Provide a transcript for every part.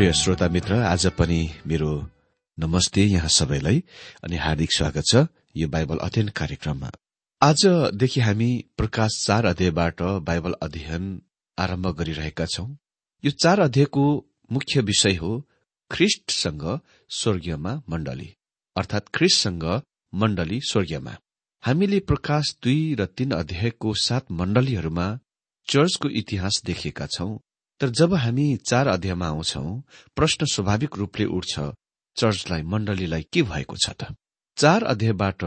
प्रिय श्रोता मित्र आज पनि मेरो नमस्ते यहाँ सबैलाई अनि हार्दिक स्वागत छ यो बाइबल अध्ययन कार्यक्रममा। आजदेखि हामी प्रकाश चार अध्यायबाट बाइबल अध्ययन आरम्भ गरिरहेका छौं। यो चार अध्यायको मुख्य विषय हो ख्रिस्टसँग स्वर्गीयमा मण्डली अर्थात ख्रिस्टसँग मण्डली स्वर्गीयमा। हामीले प्रकाश दुई र तीन अध्यायको सात मण्डलीहरूमा चर्चको इतिहास देखिएका छौं। तर जब हामी चार अध्यायमा आउँछौ प्रश्न स्वाभाविक रूपले उठ्छ चर्चलाई मण्डलीलाई के भएको छ त? चार अध्यायबाट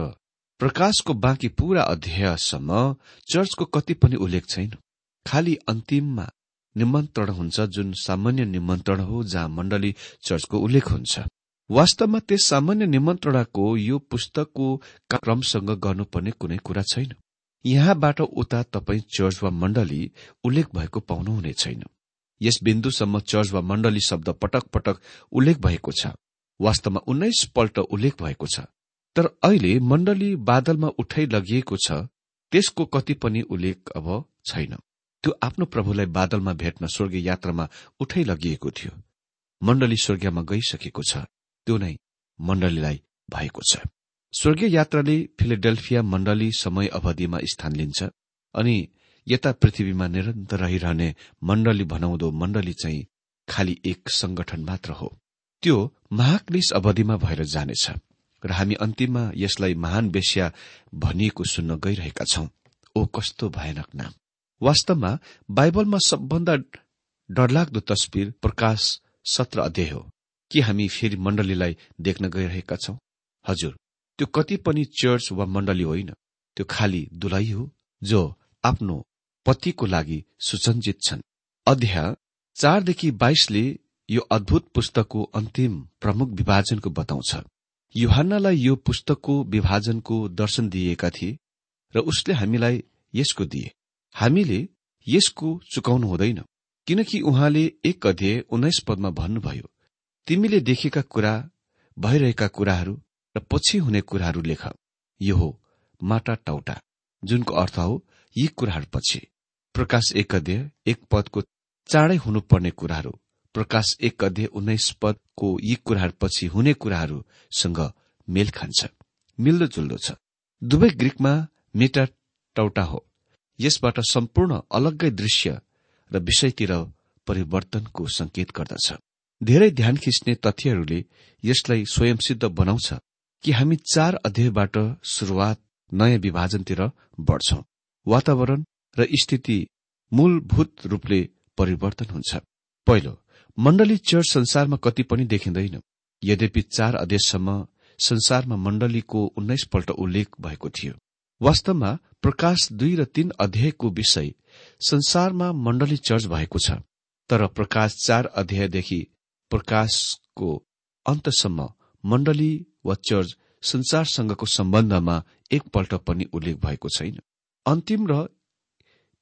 प्रकाशको बाँकी पूरा अध्यायसम्म चर्चको कति पनि उल्लेख छैन। खालि अन्तिममा निमन्त्रण हुन्छ जुन सामान्य निमन्त्रण हो जहाँ मण्डली चर्चको उल्लेख हुन्छ। वास्तवमा त्यस सामान्य निमन्त्रणाको यो पुस्तकको क्रमसँग गर्नुपर्ने कुनै कुरा छैन। यहाँबाट उता तपाईँ चर्च वा मण्डली उल्लेख भएको पाउनुहुने छैन। यस बिन्दुसम्म चर्च वा मण्डली शब्द पटक पटक उल्लेख भएको छ। वास्तवमा उन्नाइस पल्ट उल्लेख भएको छ। तर अहिले मण्डली बादलमा उठाइ लगिएको छ त्यसको कति पनि उल्लेख अब छैन। त्यो आफ्नो प्रभुलाई बादलमा भेट्न स्वर्गीय यात्रामा उठाइ लगिएको थियो। मण्डली स्वर्गीयमा गइसकेको छ। त्यो नै मण्डलीलाई भएको छ। स्वर्गीय यात्राले फिलेडेल्फिया मण्डली समय अवधिमा स्थान लिन्छ अनि यता पृथ्वीमा निरन्तर रहिरहने मण्डली भनाउँदो मण्डली चाहिँ खालि एक संगठन मात्र हो। त्यो महाक्लेश अवधिमा भएर जानेछ र हामी अन्तिममा यसलाई महान बेस्या भनिएको सुन्न गइरहेका छौं। ओ कस्तो भयानक नाम। वास्तवमा बाइबलमा सबभन्दा डरलाग्दो तस्विर प्रकाश सत्र अध्यय हो। के हामी फेरि मण्डलीलाई देख्न गइरहेका छौं? हजुर त्यो कति पनि चर्च वा मण्डली होइन। त्यो खाली दुलही हो जो आफ्नो पतिको लागि सुसञ्जित छन्। अध्याय चारदेखि बाइसले यो अद्भुत पुस्तकको अन्तिम प्रमुख विभाजनको बताउँछ। युहान्नालाई यो पुस्तकको विभाजनको दर्शन दिएका थिए र उसले हामीलाई यसको दिए। हामीले यसको चुकाउनु हुँदैन किनकि उहाँले एक अध्यय उन्नाइस पदमा भन्नुभयो तिमीले देखेका कुरा भइरहेका कुराहरू र पछि हुने कुराहरू लेख। यो हो माटा टाउटा जुनको अर्थ हो यी कुराहरूपछि प्रकाश एक अध्यय एक पदको चाँडै हुनुपर्ने कुराहरू। प्रकाश एक अध्यय उन्नाइस पदको यी कुराहरूपछि हुने कुराहरूसँग मेल खान्छ। मिल्दो जुल्दो छ। दुवै ग्रीकमा मेटा टौटा हो। यसबाट सम्पूर्ण अलग्गै दृश्य र विषयतिर परिवर्तनको संकेत गर्दछ। धेरै ध्यान खिच्ने तथ्यहरूले यसलाई स्वयंसिद्ध बनाउँछ कि हामी चार अध्यायबाट शुरूआत नयाँ विभाजनतिर बढ्छौं। वातावरण र स्थिति मूलभूत रूपले परिवर्तन हुन्छ। पहिलो मण्डली चर्च संसारमा कति पनि देखिँदैन। यद्यपि चार अध्ययसम्म संसारमा मण्डलीको उन्नाइस पल्ट उल्लेख भएको थियो। वास्तवमा प्रकाश दुई र तीन अध्यायको विषय संसारमा मण्डली चर्च भएको छ तर प्रकाश चार अध्यायदेखि प्रकाशको अन्तसम्म मण्डली वा चर्च संसारसँगको सम्बन्धमा एकपल्ट पनि उल्लेख भएको छैन। अन्तिम र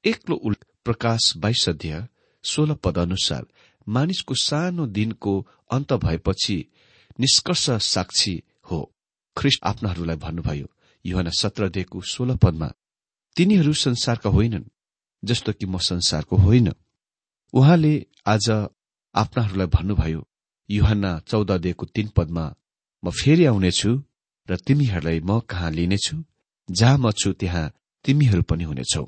एक्लो उल्लेख प्रकाश बाइस अध्याय सोह्र पद अनुसार मानिसको सानो दिनको अन्त भएपछि निष्कर्ष साक्षी हो। ख्रिस्ट आफ्नाहरूलाई भन्नुभयो युहना सत्र दिएको सोह्र पदमा तिनीहरू संसारका होइनन् जस्तो कि म संसारको होइन। उहाँले आज आफ्नाहरूलाई भन्नुभयो युहना दिएको तीन पदमा म फेरि आउनेछु र तिमीहरूलाई म कहाँ लिनेछु? जहाँ म छु त्यहाँ तिमीहरू पनि हुनेछौ।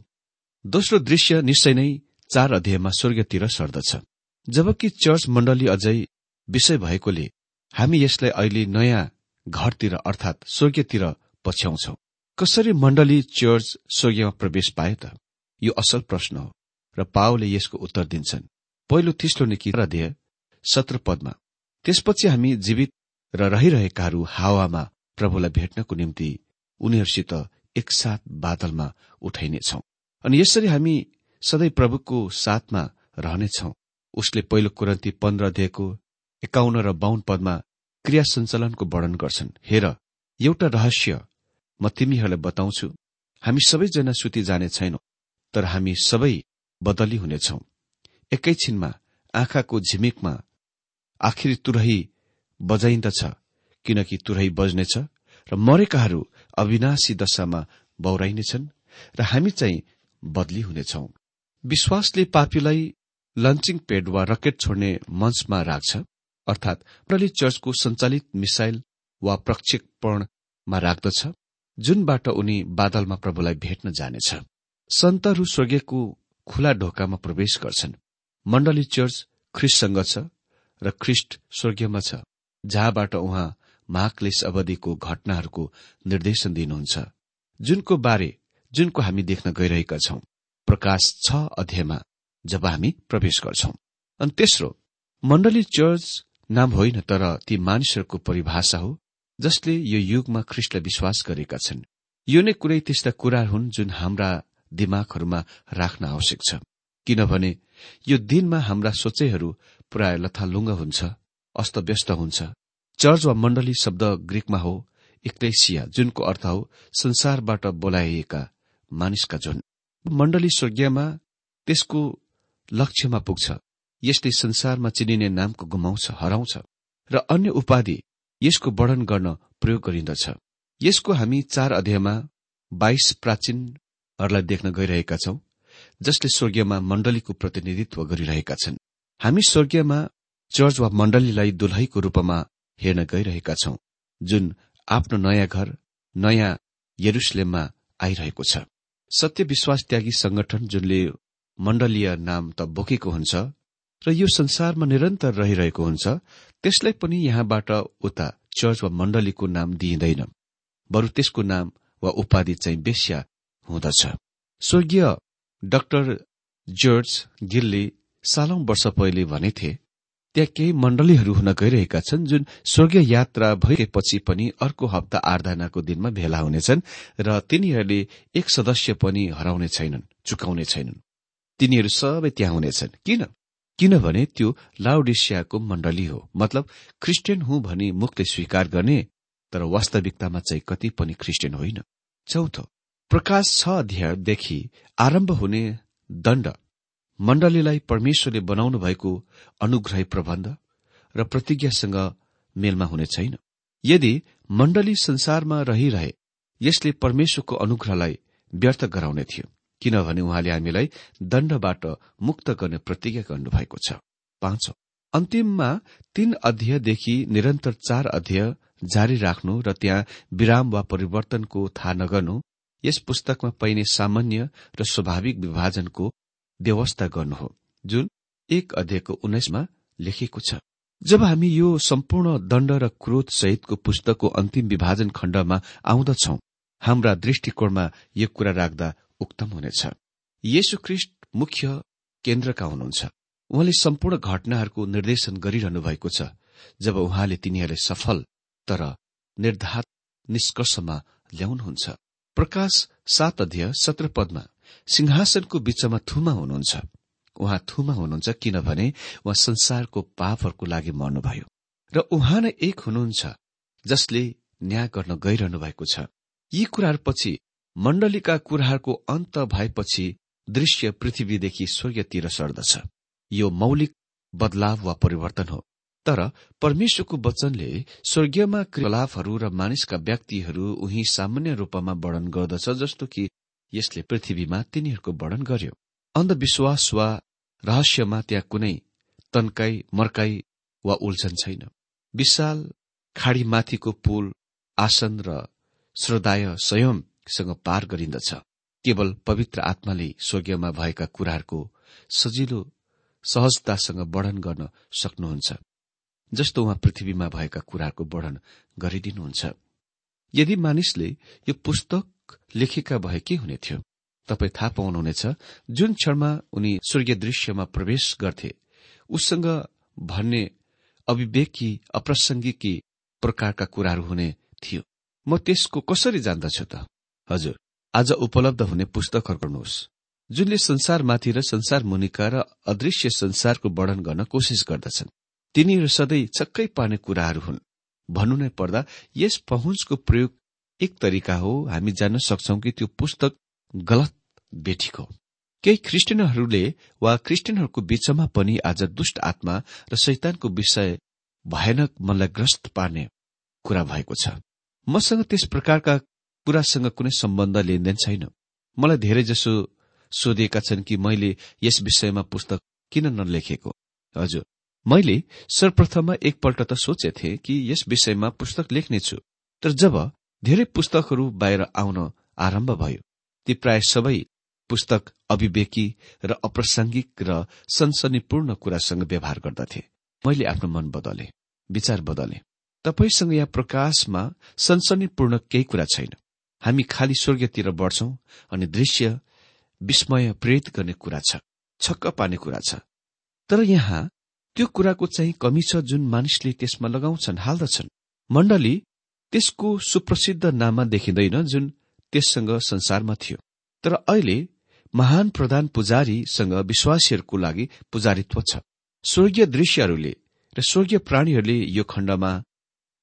दोस्रो दृश्य निश्चय नै चार अध्यायमा स्वर्गतिर सर्दछ। जबकि चर्च मण्डली अझै विषय भएकोले हामी यसलाई अहिले नयाँ घरतिर अर्थात स्वर्गतिर पछ्याउँछौ। कसरी मण्डली चर्च स्वर्गीयमा प्रवेश पाए त? यो असल प्रश्न हो र पाओले यसको उत्तर दिन्छन्। पहिलो थिस्लो निकी अध्यय सत्र पदमा त्यसपछि हामी जीवित र रहिरहेकाहरू हावामा प्रभुलाई भेट्नको निम्ति उनीहरूसित एकसाथ बादलमा उठाइनेछौ। अनि यसरी हामी सधैँ प्रभुको साथमा रहनेछौ। उसले पहिलो कुरन्ती पन्ध्र अध्यायको एकाउन्न र बाहुन पदमा क्रिया सञ्चालनको वर्णन गर्छन्। हेर एउटा रहस्य म तिमीहरूलाई बताउँछु। हामी सबैजना सुति जाने छैनौं तर हामी सबै बदली हुनेछौ। एकैछिनमा आँखाको झिमिकमा आखिरी तुरही बजाइन्दछ किनकि तुरही बज्नेछ र मरेकाहरू अविनाशी दशामा बौराइनेछन् र हामी चाहिँ बदली हुनेछौ। विश्वासले पापीलाई लन्चिङ पेड वा रकेट छोड्ने मञ्चमा राख्छ अर्थात प्रली चर्चको सञ्चालित मिसाइल वा प्रक्षेपणमा राख्दछ जुनबाट उनी बादलमा प्रभुलाई भेट्न जानेछ। सन्तहरू स्वर्गीयको खुला ढोकामा प्रवेश गर्छन्। मण्डली चर्च ख्रिस्टसँग छ र ख्रिस्ट स्वर्गीयमा छ जहाँबाट उहाँ महाक्लेश अवधिको घटनाहरूको निर्देशन दिनुहुन्छ। जुनको बारे जुनको हामी देख्न गइरहेका छौं प्रकाश छ अध्यायमा जब हामी प्रवेश गर्छौं। अनि तेस्रो मण्डली चर्च नाम होइन तर ती मानिसहरूको परिभाषा हो जसले यो युगमा ख्रिस्टलाई विश्वास गरेका छन्। यो नै कुरै त्यस्ता कुरा हुन् जुन हाम्रा दिमागहरूमा राख्न आवश्यक छ। किनभने यो दिनमा हाम्रा सोचैहरू प्राय लथालुङ्ग हुन्छ अस्तव्यस्त हुन्छ। चर्च वा मण्डली शब्द ग्रीकमा हो इक्लेसिया जुनको अर्थ हो संसारबाट बोलाइएका मानिसका जुन मण्डली स्वर्गीयमा त्यसको लक्ष्यमा पुग्छ यसले संसारमा चिनिने नामको गुमाउँछ हराउँछ र अन्य उपाधि यसको वर्णन गर्न प्रयोग गरिन्दछ। यसको हामी चार अध्यायमा बाइस प्राचीनहरूलाई देख्न गइरहेका छौं जसले स्वर्गीयमा मण्डलीको प्रतिनिधित्व गरिरहेका छन्। हामी स्वर्गीयमा चर्च वा मण्डलीलाई दुलहीको रूपमा हेर्न गइरहेका छौं जुन आफ्नो नयाँ घर नयाँ यरुसलेममा आइरहेको छ। सत्य विश्वास त्यागी संगठन जुनले मण्डलीय नाम त बोकेको हुन्छ र यो संसारमा निरन्तर रहिरहेको हुन्छ त्यसलाई पनि यहाँबाट उता चर्च वा मण्डलीको नाम दिइँदैन बरु त्यसको नाम वा उपाधि चाहिँ बेस्या हुँदछ। स्वर्गीय डाक्टर जर्ज गिलले सालौं वर्ष पहिले भनेथे त्यहाँ केही मण्डलीहरू हुन गइरहेका छन् जुन स्वर्गीय यात्रा भइसकेपछि पनि अर्को हप्ता आराधनाको दिनमा भेला हुनेछन् र तिनीहरूले एक सदस्य पनि हराउने छैनन् चुकाउने छैनन्। तिनीहरू सबै त्यहाँ हुनेछन्। किन? किनभने त्यो लाउडिसियाको मण्डली हो। मतलब क्रिस्चियन हुँ भनी मुखले स्वीकार गर्ने तर वास्तविकतामा चाहिँ कति पनि क्रिस्चियन होइन। चौथो प्रकाश छ अध्यायदेखि आरम्भ हुने दण्ड। मण्डलीलाई परमेश्वरले बनाउनु भएको अनुग्रही प्रबन्ध र प्रतिज्ञासँग मेलमा हुने छैन। यदि मण्डली संसारमा रहिरहे यसले परमेश्वरको अनुग्रहलाई व्यर्थ गराउने थियो किनभने उहाँले हामीलाई दण्डबाट मुक्त गर्ने प्रतिज्ञा गर्नुभएको छ। पाँच अन्तिममा तीन अध्यायदेखि निरन्तर चार अध्याय जारी राख्नु र त्यहाँ विराम वा परिवर्तनको थाहा नगर्नु यस पुस्तकमा पाइने सामान्य र स्वाभाविक विभाजनको व्यवस्था गर्नु हो जुन एक अध्यायको उन्नाइसमा लेखिएको छ। जब हामी यो सम्पूर्ण दण्ड र क्रोध सहितको पुस्तकको अन्तिम विभाजन खण्डमा आउँदछौ हाम्रा दृष्टिकोणमा यो कुरा राख्दा उक्तम हुनेछ। येशु ख्रिष्ट मुख्य केन्द्रका हुनुहुन्छ। उहाँले सम्पूर्ण घटनाहरूको निर्देशन गरिरहनु भएको छ जब उहाँले तिनीहरूलाई सफल तर निर्धात निष्कर्षमा ल्याउनुहुन्छ। प्रकाश सात अध्यय सत्र पदमा सिंहासनको बीचमा थुमा हुनुहुन्छ। उहाँ थुमा हुनुहुन्छ किनभने उहाँ संसारको पापहरूको लागि मर्नुभयो। र उहाँ नै एक हुनुहुन्छ जसले न्याय गर्न गइरहनु भएको छ। यी कुराहरूपछि मण्डलीका कुराहरूको अन्त भएपछि दृश्य पृथ्वीदेखि स्वर्गतिर सर्दछ। यो मौलिक बदलाव वा परिवर्तन हो। तर परमेश्वरको वचनले स्वर्गीयमा क्रियालापहरू र मानिसका व्यक्तिहरू उही सामान्य रूपमा वर्णन गर्दछ जस्तो कि यसले पृथ्वीमा तिनीहरूको वर्णन गर्यो। अन्धविश्वास वा रहस्यमा त्यहाँ कुनै तन्काई मर्काई वा उल्झन छैन। विशाल खाडीमाथिको पुल आसन र श्रदाय स्वयंसँग पार गरिन्दछ। केवल पवित्र आत्माले स्वर्गीयमा भएका कुराहरूको सजिलो सहजतासँग वर्णन गर्न सक्नुहुन्छ जस्तो उहाँ पृथ्वीमा भएका कुराहरूको वर्णन गरिदिनुहुन्छ। यदि मानिसले यो पुस्तक लेखेका भए के हुने थियो। तपाईँ थाहा पाउनुहुनेछ जुन क्षणमा उनी स्वर्गीय दृश्यमा प्रवेश गर्थे उसँग भन्ने अविवेकी अप्रसंगिकी प्रकारका कुराहरू हुने थियो। म त्यसको कसरी जान्दछु त? हजुर आज उपलब्ध हुने पुस्तकहरू गर्नुहोस्। जुनले संसारमाथि र संसार मुनिका र अदृश्य संसारको वर्णन गर्न कोसिस गर्दछन् तिनीहरू सधैँ छक्कै पार्ने कुराहरू हुन्। भन्नु नै पर्दा यस पहुँचको प्रयोग एक तरिका हो हामी जान्न सक्छौ कि त्यो पुस्तक गलत बेठिक केही क्रिस्चियनहरूले वा क्रिस्चियनहरूको बीचमा पनि आज दुष्ट आत्मा र शैतानको विषय भयानक मनलाई ग्रस्त पार्ने कुरा भएको छ। मसँग त्यस प्रकारका कुरासँग कुनै सम्बन्ध लेनदेन छैन। मलाई धेरै जसो सोधिएका छन् कि मैले यस विषयमा पुस्तक किन नलेखेको। हजुर मैले सर्वप्रथममा एकपल्ट त सोचेथे कि यस विषयमा पुस्तक लेख्नेछु। तर जब धेरै पुस्तकहरू बाहिर आउन आरम्भ भयो। ती प्राय सबै पुस्तक अविवेकी र अप्रासंगिक र सनसनीपूर्ण कुरासँग व्यवहार गर्दथे। मैले आफ्नो मन बदले विचार बदले। तपाईँसँग यहाँ प्रकाशमा सनसनीपूर्ण केही कुरा छैन। हामी खालि स्वर्गतिर बढ्छौं अनि दृश्य विस्मय प्रेरित गर्ने कुरा छ छक्क पार्ने कुरा छ। तर यहाँ त्यो कुराको चाहिँ कमी छ जुन मानिसले त्यसमा लगाउँछन् हाल्दछन्। मण्डली त्यसको सुप्रसिद्ध नाममा देखिँदैन जुन त्यससँग संसारमा थियो। तर अहिले महान प्रधान पुजारीसँग विश्वासीहरूको लागि पुजारित्व छ। स्वर्गीय दृश्यहरूले र स्वर्गीय प्राणीहरूले यो खण्डमा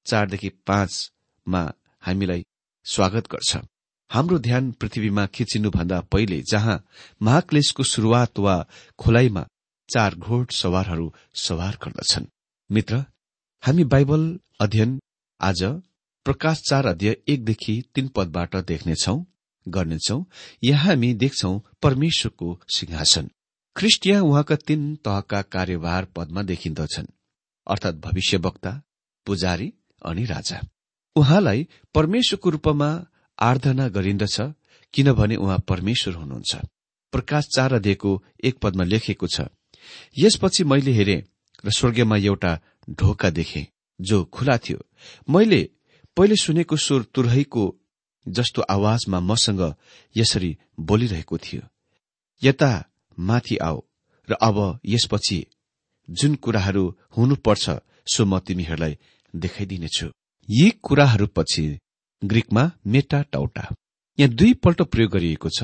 चारदेखि पाँचमा हामीलाई स्वागत गर्छ। हाम्रो ध्यान पृथ्वीमा खिचिनुभन्दा पहिले जहाँ महाक्लेशको शुरूआत वा खोलाइमा चार घोड सवारहरू सवार गर्दछन्। मित्र हामी बाइबल अध्ययन आज प्रकाश चार अध्यय एकदेखि तीन पदबाट देख्नेछौ गर्नेछौ यहाँ हामी देख्छौ परमेश्वरको सिंहासन। ख्रिस्टिया उहाँका तीन तहका कार्यभार पदमा देखिन्दछन् अर्थात भविष्यवक्ता पुजारी अनि राजा। उहाँलाई परमेश्वरको रूपमा आराधना गरिन्दछ किनभने उहाँ परमेश्वर हुनुहुन्छ। प्रकाश चार अध्ययको एक पदमा लेखेको छ यसपछि मैले हेरे र स्वर्गीयमा एउटा ढोका देखे जो खुला थियो। मैले पहिले सुनेको स्वर तुरहीको जस्तो आवाजमा मसँग यसरी बोलिरहेको थियो यता माथि आऊ र अब यसपछि जुन कुराहरू हुनुपर्छ सो म तिमीहरूलाई देखाइदिनेछु। यी कुराहरूपछि ग्रीकमा मेटा टाउटा यहाँ दुईपल्ट प्रयोग गरिएको छ।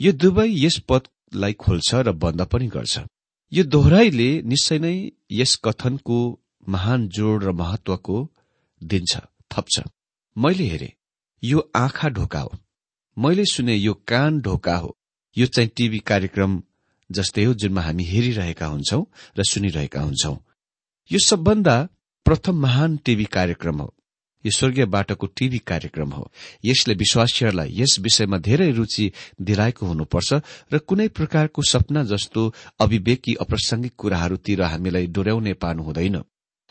यो दुवै यस पदलाई खोल्छ र बन्द पनि गर्छ। यो दोहोऱ्याइले निश्चय नै यस कथनको महान जोड र महत्वको दिन्छ। थप्छ। मैले हेरे यो आँखा ढोका हो। मैले सुने यो कान ढोका हो। यो चाहिँ टीभी कार्यक्रम जस्तै हो जुनमा हामी हेरिरहेका हुन्छौं र सुनिरहेका हुन्छौं। यो सबभन्दा प्रथम महान टीभी कार्यक्रम हो। यो स्वर्गीय बाटोको टीभी कार्यक्रम हो। यसले विश्वासीहरूलाई यस विषयमा धेरै रुचि दिलाएको हुनुपर्छ र कुनै प्रकारको सपना जस्तो अविवेकी अप्रासंगिक कुराहरूतिर हामीलाई डोर्याउने पार्नु हुँदैन।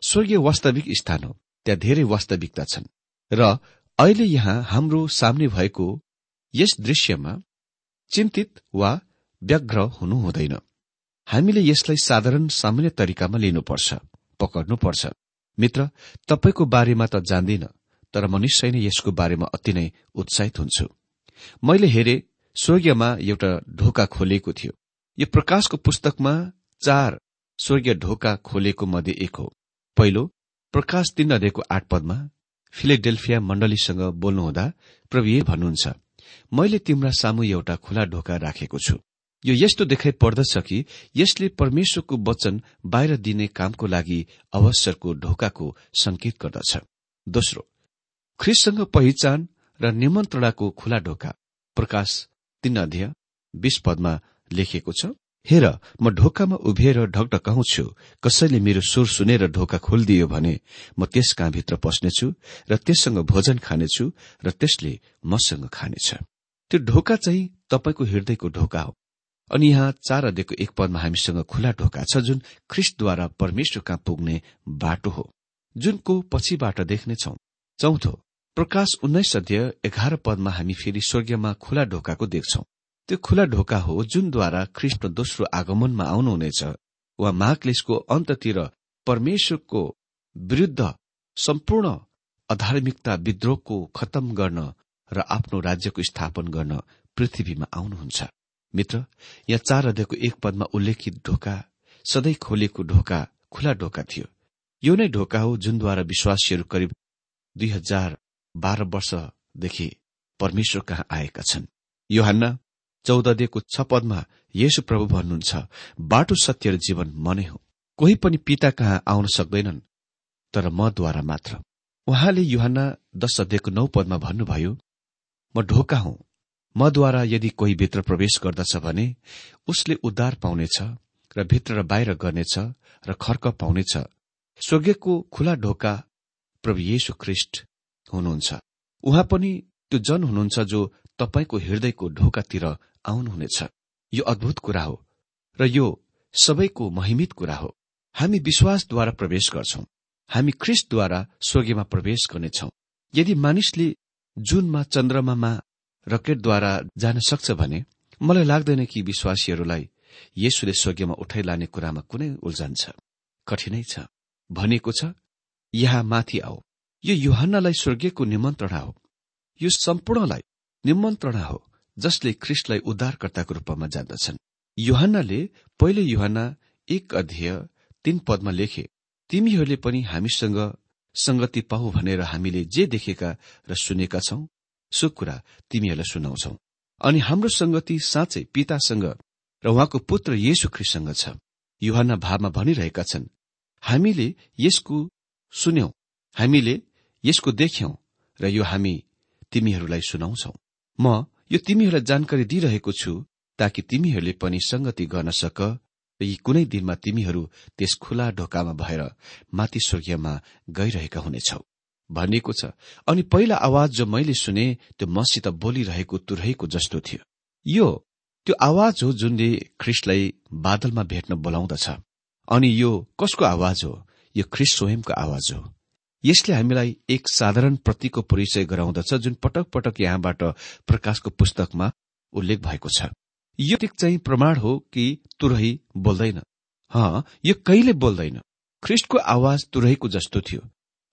स्वर्गीय वास्तविक स्थान हो। त्यहाँ धेरै वास्तविकता छन्। र अहिले यहाँ हाम्रो सामने भएको यस दृश्यमा चिन्तित वा व्यग्र हुनु हुँदैन। हामीले यसलाई साधारण सामान्य तरिकामा लिनुपर्छ पकड्नुपर्छ। मित्र तपाईँको बारेमा त जान्दिन तर म निश्चय नै यसको बारेमा अति नै उत्साहित हुन्छु। मैले हेरे स्वर्गीयमा एउटा ढोका खोलेको थियो। यो प्रकाशको पुस्तकमा चार स्वर्गीय ढोका खोलेको मध्ये एक हो। पहिलो प्रकाश तीन अध्ययको आठ पदमा फिलेडेल्फिया मण्डलीसँग बोल्नुहुँदा प्रभु भन्नुहुन्छ मैले तिम्रा सामु एउटा खुला ढोका राखेको छु। यो यस्तो देखाइ पर्दछ कि यसले परमेश्वरको वचन बाहिर दिने कामको लागि अवसरको ढोकाको संकेत गर्दछ। दोस्रो ख्रिससँग पहिचान र निमन्त्रणाको खुला ढोका। प्रकाश तीन अध्यय बीस पदमा लेखिएको छ हेर म ढोकामा उभिएर ढकढकाउँछु कसैले मेरो स्वर सुनेर ढोका खोलिदियो भने म त्यस कहाँभित्र पस्नेछु र त्यससँग भोजन खानेछु र त्यसले मसँग खानेछ। त्यो ढोका चाहिँ तपाईँको हृदयको ढोका हो। अनि यहाँ चार अध्ययको एक पदमा हामीसँग खुला ढोका छ जुन ख्रिस्टद्वारा परमेश्वर कहाँ पुग्ने बाटो हो। जुनको पछिबाट देख्नेछौ। चौथो प्रकाश उन्नाइस अध्यय एघार पदमा हामी फेरि स्वर्गीयमा खुला ढोकाको देख्छौं। त्यो खुला ढोका हो जुनद्वारा ख्रिस्ट दोस्रो आगमनमा आउनुहुनेछ वा महाक्लेशको अन्ततिर परमेश्वरको विरूद्ध सम्पूर्ण अधार्मिकता विद्रोहको खत्तम गर्न र आफ्नो राज्यको स्थापन गर्न पृथ्वीमा आउनुहुन्छ। मित्र यहाँ चार अध्ययको एक पदमा उल्लेखित ढोका सधैँ खोलेको ढोका खुला ढोका थियो। यो नै ढोका हो जुनद्वारा विश्वासीहरू करिब दुई हजार बाह्र वर्षदेखि परमेश्वर कहाँ आएका छन्। योहान्ना चौध दिएको छ पदमा येशु प्रभु भन्नुहुन्छ बाटो सत्य र जीवन मनै हो। कोही पनि पिता कहाँ आउन सक्दैनन् तर मद्वारा मात्र। उहाँले युहान दश अध्ययको नौ पदमा भन्नुभयो म ढोका हुँ। मद्वारा यदि कोही भित्र प्रवेश गर्दछ भने उसले उद्धार पाउनेछ र भित्र र बाहिर गर्नेछ र खर्क पाउनेछ। स्वर्गीयको खुला ढोका प्रभु येशु ख्रिष्ट हुनुहुन्छ। उहाँ पनि त्यो जन हुनुहुन्छ जो तपाईँको हृदयको ढोकातिर आउनुहुनेछ। यो अद्भुत कुरा हो र यो सबैको महिमित कुरा हो। हामी विश्वासद्वारा प्रवेश गर्छौं। हामी ख्रिस्टद्वारा स्वर्गीयमा प्रवेश गर्नेछौ। यदि मानिसले जुनमा चन्द्रमामा रकेटद्वारा जान सक्छ भने मलाई लाग्दैन कि विश्वासीहरूलाई यसुले स्वर्गीयमा उठाइ लाने कुरामा कुनै उल्झन छ। कठिनै छ। भनेको छ यहाँ माथि आऊ। यो युहान्नालाई स्वर्गीयको निमन्त्रणा हो। यो सम्पूर्णलाई निमन्त्रणा हो जसले ख्रिस्टलाई उद्धारकर्ताको रूपमा जान्दछन्। युहान्नाले पहिले युहान्ना एक अध्यय तीन पदमा लेखे तिमीहरूले पनि हामीसँग संगति पाऊ भनेर हामीले जे देखेका र सुनेका छौं सो कुरा तिमीहरूलाई सुनाउँछौ। अनि हाम्रो संगति साँच्चै पितासँग र उहाँको पुत्र येशु ख्रिससँग छ युहान्ना भावमा भनिरहेका छन् हामीले यसको सुन्यौं हामीले यसको देख्यौं र यो हामी तिमीहरूलाई सुनाउँछौ। म यो तिमीहरूलाई जानकारी दिइरहेको छु ताकि तिमीहरूले पनि संगति गर्न सक र यी कुनै दिनमा तिमीहरू त्यस खुला ढोकामा भएर माथि स्वर्गीयमा गइरहेका हुनेछौ। भनिएको छ अनि पहिला आवाज जो मैले सुने त्यो मसित बोलिरहेको तुरहीको जस्तो थियो। यो त्यो आवाज हो जुनले ख्रिस्टलाई बादलमा भेट्न बोलाउँदछ। अनि यो कसको आवाज हो? यो ख्रिस्ट स्वयंको आवाज हो। यसले हामीलाई एक साधारण प्रतिको परिचय गराउँदछ जुन पटक पटक यहाँबाट प्रकाशको पुस्तकमा उल्लेख भएको छ। यो चाहिँ प्रमाण हो कि तुरही बोल्दैन। हँ यो कहिले बोल्दैन? ख्रिस्टको आवाज तुरैको जस्तो थियो।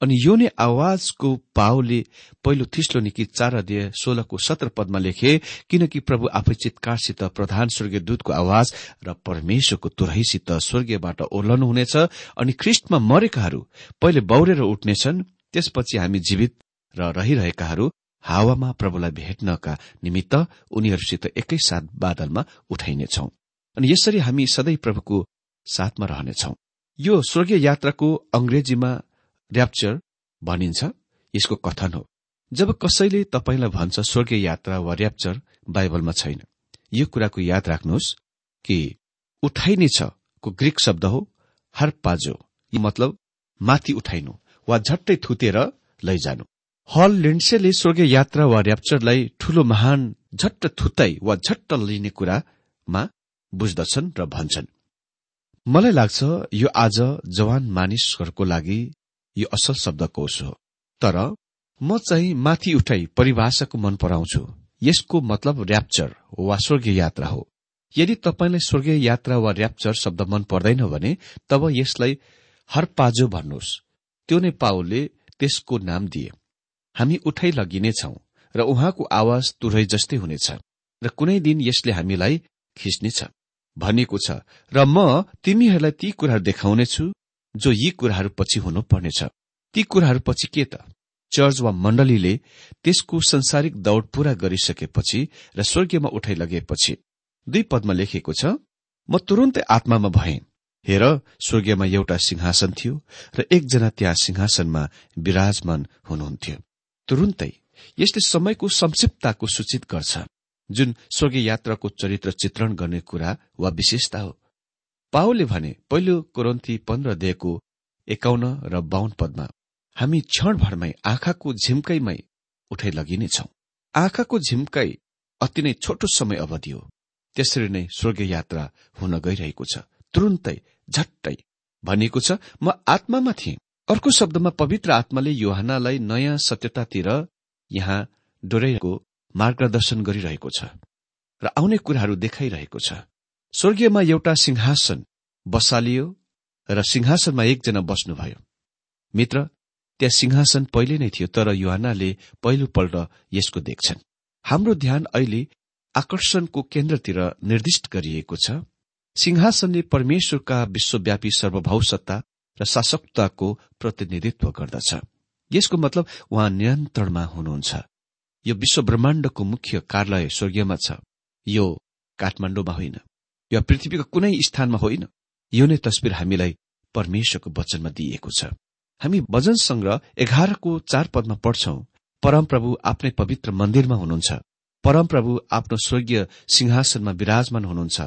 अनि यो नै आवाजको पाओले पहिलो थिस्लो निकी चार अध्यय सोह्रको सत्र पदमा लेखे किनकि प्रभु आफै चितकारसित प्रधान स्वर्गीय दूतको आवाज र परमेश्वरको तुरहीसित स्वर्गीयबाट ओर्लनुहुनेछ अनि ख्रिस्टमा मरेकाहरू पहिले बौरेर उठ्नेछन् त्यसपछि हामी जीवित र रहिरहेकाहरू हावामा प्रभुलाई भेट्नका निमित्त उनीहरूसित एकैसाथ बादलमा उठाइनेछौ। अनि यसरी हामी सधैँ प्रभुको साथमा रहनेछौ। यो स्वर्गीय यात्राको अंग्रेजीमा ऱ्याप्चर भनिन्छ यसको कथन हो। जब कसैले तपाईँलाई भन्छ स्वर्गीय यात्रा वा ऱ्याप्चर बाइबलमा छैन। यो कुराको याद राख्नुहोस् कि उठाइने छ को ग्रीक शब्द हो हर्पाजो। यो मतलब माथि उठाइनु वा झट्टै थुतेर लैजानु। हल लिन्डसेले स्वर्गीय यात्रा वा ऱ्याप्चरलाई ठूलो महान झट्ट थुताई वा झट्ट लिने कुरामा बुझ्दछन् र भन्छन्। मलाई लाग्छ यो आज जवान मानिसहरूको लागि यो असल शब्दकोश हो। तर म चाहिँ माथि उठाई परिभाषाको मन पराउँछु। यसको मतलब ऱ्याप्चर वा स्वर्गीय यात्रा हो। यदि तपाईँलाई स्वर्गीय यात्रा वा ऱ्याप्चर शब्द मन पर्दैन भने तब यसलाई हरपाजो भन्नुहोस्। त्यो नै पाओले त्यसको नाम दिए। हामी उठाइ लगिनेछौ र उहाँको आवाज तुरै जस्तै हुनेछ र कुनै दिन यसले हामीलाई खिच्नेछ। भनिएको छ र म तिमीहरूलाई ती कुराहरू देखाउनेछु जो यी कुराहरू पछि हुनुपर्नेछ। ती कुराहरू पछि के त? चर्च वा मण्डलीले त्यसको संसारिक दौड पूरा गरिसकेपछि र स्वर्गीयमा उठाइ लगेपछि दुई पदमा लेखिएको छ म तुरुन्तै आत्मामा भएँ। हेर स्वर्गीयमा एउटा सिंहासन थियो र एकजना त्यहाँ सिंहासनमा विराजमान हुनुहुन्थ्यो। तुरुन्तै यसले समयको संक्षिप्तताको सूचित गर्छ। जुन स्वर्गीय यात्राको चरित्र चित्रण गर्ने कुरा वा विशेषता हो पाओले भने पहिलो कोरन्थी पन्ध्र देहको एकाउन्न र बाहुन पदमा हामी क्षणभरमै आँखाको झिम्कैमै उठाइ लगिनेछौ आँखाको झिम्काई अति नै छोटो समय अवधि हो। त्यसरी नै स्वर्गीय यात्रा हुन गइरहेको छ। तुरुन्तै झट्टै भनिएको छ म आत्मामा थिएँ। अर्को शब्दमा पवित्र आत्माले योहानालाई नयाँ सत्यतातिर यहाँ डोराइको मार्गदर्शन गरिरहेको छ र आउने कुराहरू देखाइरहेको छ। स्वर्गीयमा एउटा सिंहासन बसालियो र सिंहासनमा एकजना बस्नुभयो। मित्र त्यहाँ सिंहासन पहिले नै थियो तर युहानाले पहिलोपल्ट यसको देख्छन्। हाम्रो ध्यान अहिले आकर्षणको केन्द्रतिर निर्दिष्ट गरिएको छ। सिंहासनले परमेश्वरका विश्वव्यापी सर्वभाव सत्ता र शासकताको प्रतिनिधित्व गर्दछ। यसको मतलब उहाँ नियन्त्रणमा हुनुहुन्छ। यो विश्व ब्रह्माण्डको मुख्य कार्यालय स्वर्गीयमा छ। यो काठमाण्डुमा होइन। यो पृथ्वीको कुनै स्थानमा होइन यो नै तस्विर हामीलाई परमेश्वरको वचनमा दिइएको छ। हामी भजन संग्रह एघारको चार पदमा पढ्छौं परमप्रभु आफ्नै पवित्र मन्दिरमा हुनुहुन्छ। परमप्रभु आफ्नो स्वर्गीय सिंहासनमा विराजमान हुनुहुन्छ।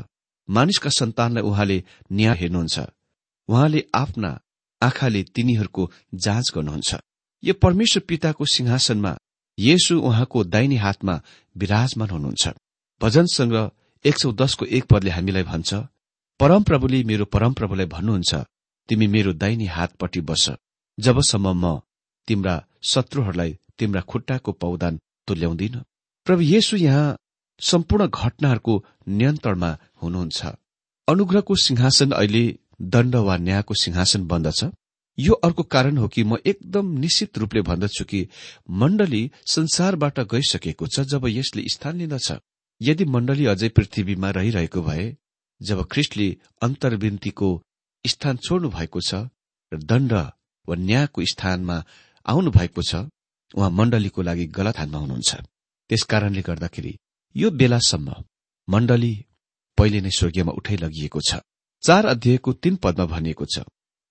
मानिसका सन्तानलाई उहाँले न्याय हेर्नुहुन्छ। उहाँले आफ्ना आँखाले तिनीहरूको जाँच गर्नुहुन्छ। यो परमेश्वर पिताको सिंहासनमा येशु उहाँको दाहिने हातमा विराजमान हुनुहुन्छ। भजन संग्रह एक सौ दसको एक पदले हामीलाई भन्छ परमप्रभुले मेरो परमप्रभुलाई भन्नुहुन्छ तिमी मेरो दाहिने हातपट्टि बस। जबसम्म म तिम्रा शत्रुहरूलाई तिम्रा खुट्टाको पौदान तुल्याउँदिन प्रभु येशु यहाँ सम्पूर्ण घटनाहरूको नियन्त्रणमा हुनुहुन्छ। अनुग्रहको सिंहासन अहिले दण्ड वा न्यायको सिंहासन बन्दछ। यो अर्को कारण हो कि म एकदम निश्चित रूपले भन्दछु कि मण्डली संसारबाट गइसकेको छ जब यसले स्थान लिँदछ। यदि मण्डली अझै पृथ्वीमा रहिरहेको भए जब ख्रिस्टले अन्तर्विन्तीको स्थान छोड्नु भएको छ र दण्ड वा न्यायको स्थानमा आउनु भएको छ उहाँ मण्डलीको लागि गलत हातमा हुनुहुन्छ। त्यसकारणले गर्दाखेरि यो बेलासम्म मण्डली पहिले नै स्वर्गीयमा उठाइ लगिएको छ। चार अध्यायको तीन पदमा भनिएको छ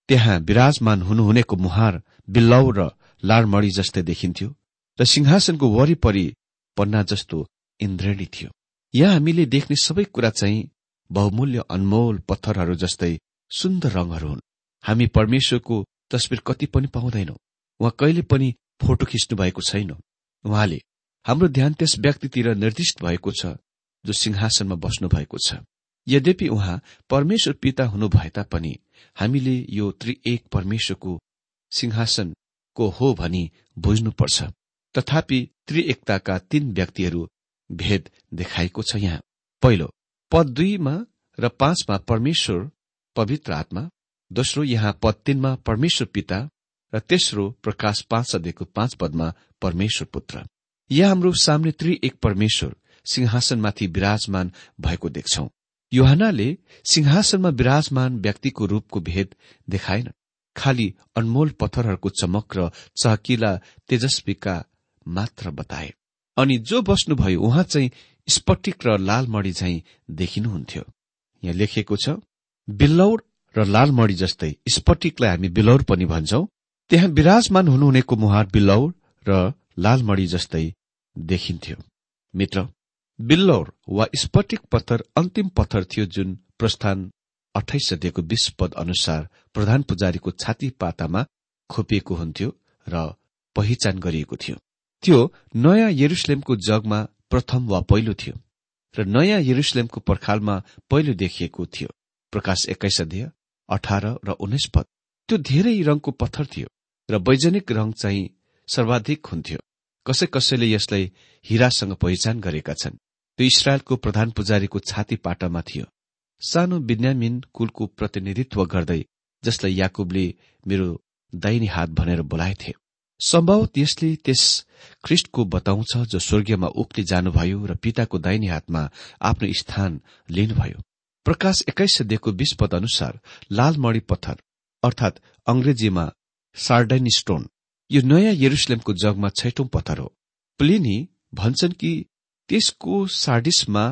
त्यहाँ विराजमान हुनुहुनेको मुहार बिल्लौ र लाडमणी जस्तै देखिन्थ्यो र सिंहासनको वरिपरि पन्ना जस्तो इन्द्रेणी थियो। यहाँ हामीले देख्ने सबै कुरा चाहिँ बहुमूल्य अनमोल पत्थरहरू जस्तै सुन्दर रंगहरू हुन्। हामी परमेश्वरको तस्विर कति पनि पाउँदैनौ। उहाँ कहिले पनि फोटो खिच्नु भएको छैन। उहाँले हाम्रो ध्यान त्यस व्यक्तितिर निर्दिष्ट भएको छ जो सिंहासनमा बस्नु भएको छ। यद्यपि उहाँ परमेश्वर पिता हुनु भए तापनि हामीले यो त्रिएक परमेश्वरको सिंहासनको हो भनी बुझ्नुपर्छ। तथापि त्रिएकताका तीन व्यक्तिहरू भेद देखाएको छ यहाँ। पहिलो पद दुईमा र पाँचमा परमेश्वर पवित्र आत्मा दोस्रो यहाँ पद तीनमा परमेश्वर पिता र तेस्रो प्रकाश पाँच सदेखिको पाँच पदमा परमेश्वर पुत्र। यहाँ हाम्रो सामने त्रि एक परमेश्वर सिंहासनमाथि विराजमान भएको देख्छौ। योहानाले सिंहासनमा विराजमान व्यक्तिको रूपको भेद देखाएन। खालि अनमोल पत्थरहरूको चमक र चहकिला तेजस्वीका मात्र बताए। अनि जो बस्नुभयो उहाँ चाहिँ स्पटिक र लालमणी झैं देखिनुहुन्थ्यो। यहाँ लेखिएको छ बिल्लौर र लालमणी जस्तै स्पटिकलाई हामी बिलौर पनि भन्छौं। त्यहाँ विराजमान हुनुहुनेको मुहार बिल्लौर र लालमणी जस्तै देखिन्थ्यो। मित्र बिल्लौर वा स्पटिक पत्थर अन्तिम पत्थर थियो जुन प्रस्थान अठाइस सदेखिको बीस पद अनुसार प्रधान पुजारीको छाती पातामा खोपिएको हुन्थ्यो र पहिचान गरिएको थियो। त्यो नयाँ यरुसलेमको जगमा प्रथम वा पहिलो थियो र नयाँ यरुसलेमको पर्खालमा पहिलो देखिएको थियो। प्रकाश एक्काइस अध्यय अठार र उन्नाइस पद। त्यो धेरै रंगको पत्थर थियो र वैज्ञानिक रंग चाहिँ सर्वाधिक हुन्थ्यो। कसै कसैले यसलाई हिरासँग पहिचान गरेका छन्। त्यो इसरायलको प्रधान पुजारीको छाती पाटामा थियो। सानो विज्ञामिन कुलको प्रतिनिधित्व गर्दै जसलाई याकुबले मेरो दाहिनी हात भनेर बोलाएथे। सम्भवत यसले त्यस ख्रिष्टको बताउँछ जो स्वर्गीयमा उक्ति जानुभयो र पिताको दाहिने हातमा आफ्नो स्थान लिनुभयो। प्रकाश एक्काइस सदेखिको बीस पद अनुसार लालमणी पत्थर अर्थात अंग्रेजीमा सार्डाइन स्टोन। यो नयाँ यरुसलेमको जगमा छैटौं पत्थर हो। प्लिनी भन्छन् कि त्यसको सार्डिसमा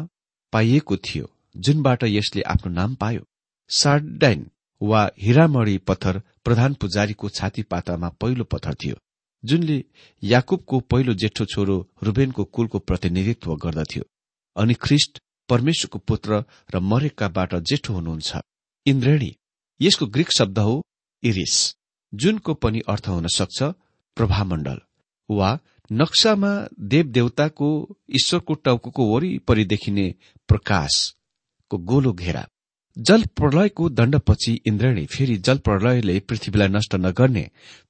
पाइएको थियो जुनबाट यसले आफ्नो नाम पायो। सार्डाइन वा हिरामणी पत्थर प्रधान पुजारीको छाती पातामा पहिलो पत्थर थियो। जुनले याकुबको पहिलो जेठो छोरो रुबेनको कुलको प्रतिनिधित्व गर्दथ्यो अनि ख्रिष्ट परमेश्वरको पुत्र र मरेकाबाट जेठो हुनुहुन्छ। इन्द्रेणी यसको ग्रीक शब्द हो इरिस जुनको पनि अर्थ हुन सक्छ प्रभामण्डल वा नक्सामा देवदेवताको ईश्वरको टाउको वरिपरि देखिने प्रकाशको गोलो घेरा। जल प्रलयको दण्डपछि इन्द्रणी फेरि जल प्रलयले पृथ्वीलाई नष्ट नगर्ने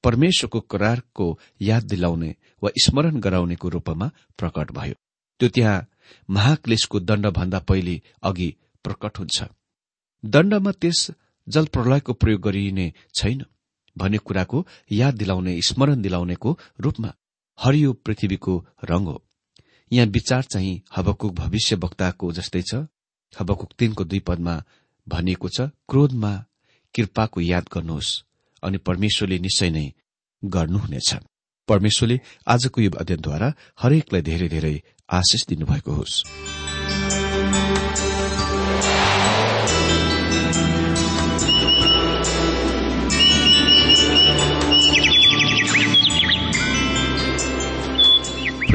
परमेश्वरको करारको याद दिलाउने वा स्मरण गराउनेको रूपमा प्रकट भयो। त्यो त्यहाँ महाक्लेशको दण्डभन्दा पहिले अघि प्रकट हुन्छ। दण्डमा त्यस जल प्रलयको प्रयोग गरिने छैन भन्ने कुराको याद दिलाउने स्मरण दिलाउनेको रूपमा हरियो पृथ्वीको रंग हो। यहाँ विचार चाहिँ हबकुक भविष्य वक्ताको जस्तै छ। हबकुक तीनको दुई पदमा भनिएको छ क्रोधमा कृपाको याद गर्नुहोस् अनि परमेश्वरले निश्चय नै गर्नुहुनेछ। परमेश्वरले आजको यो अध्ययनद्वारा हरेकलाई धेरै धेरै आशिष दिनुभएको होस्।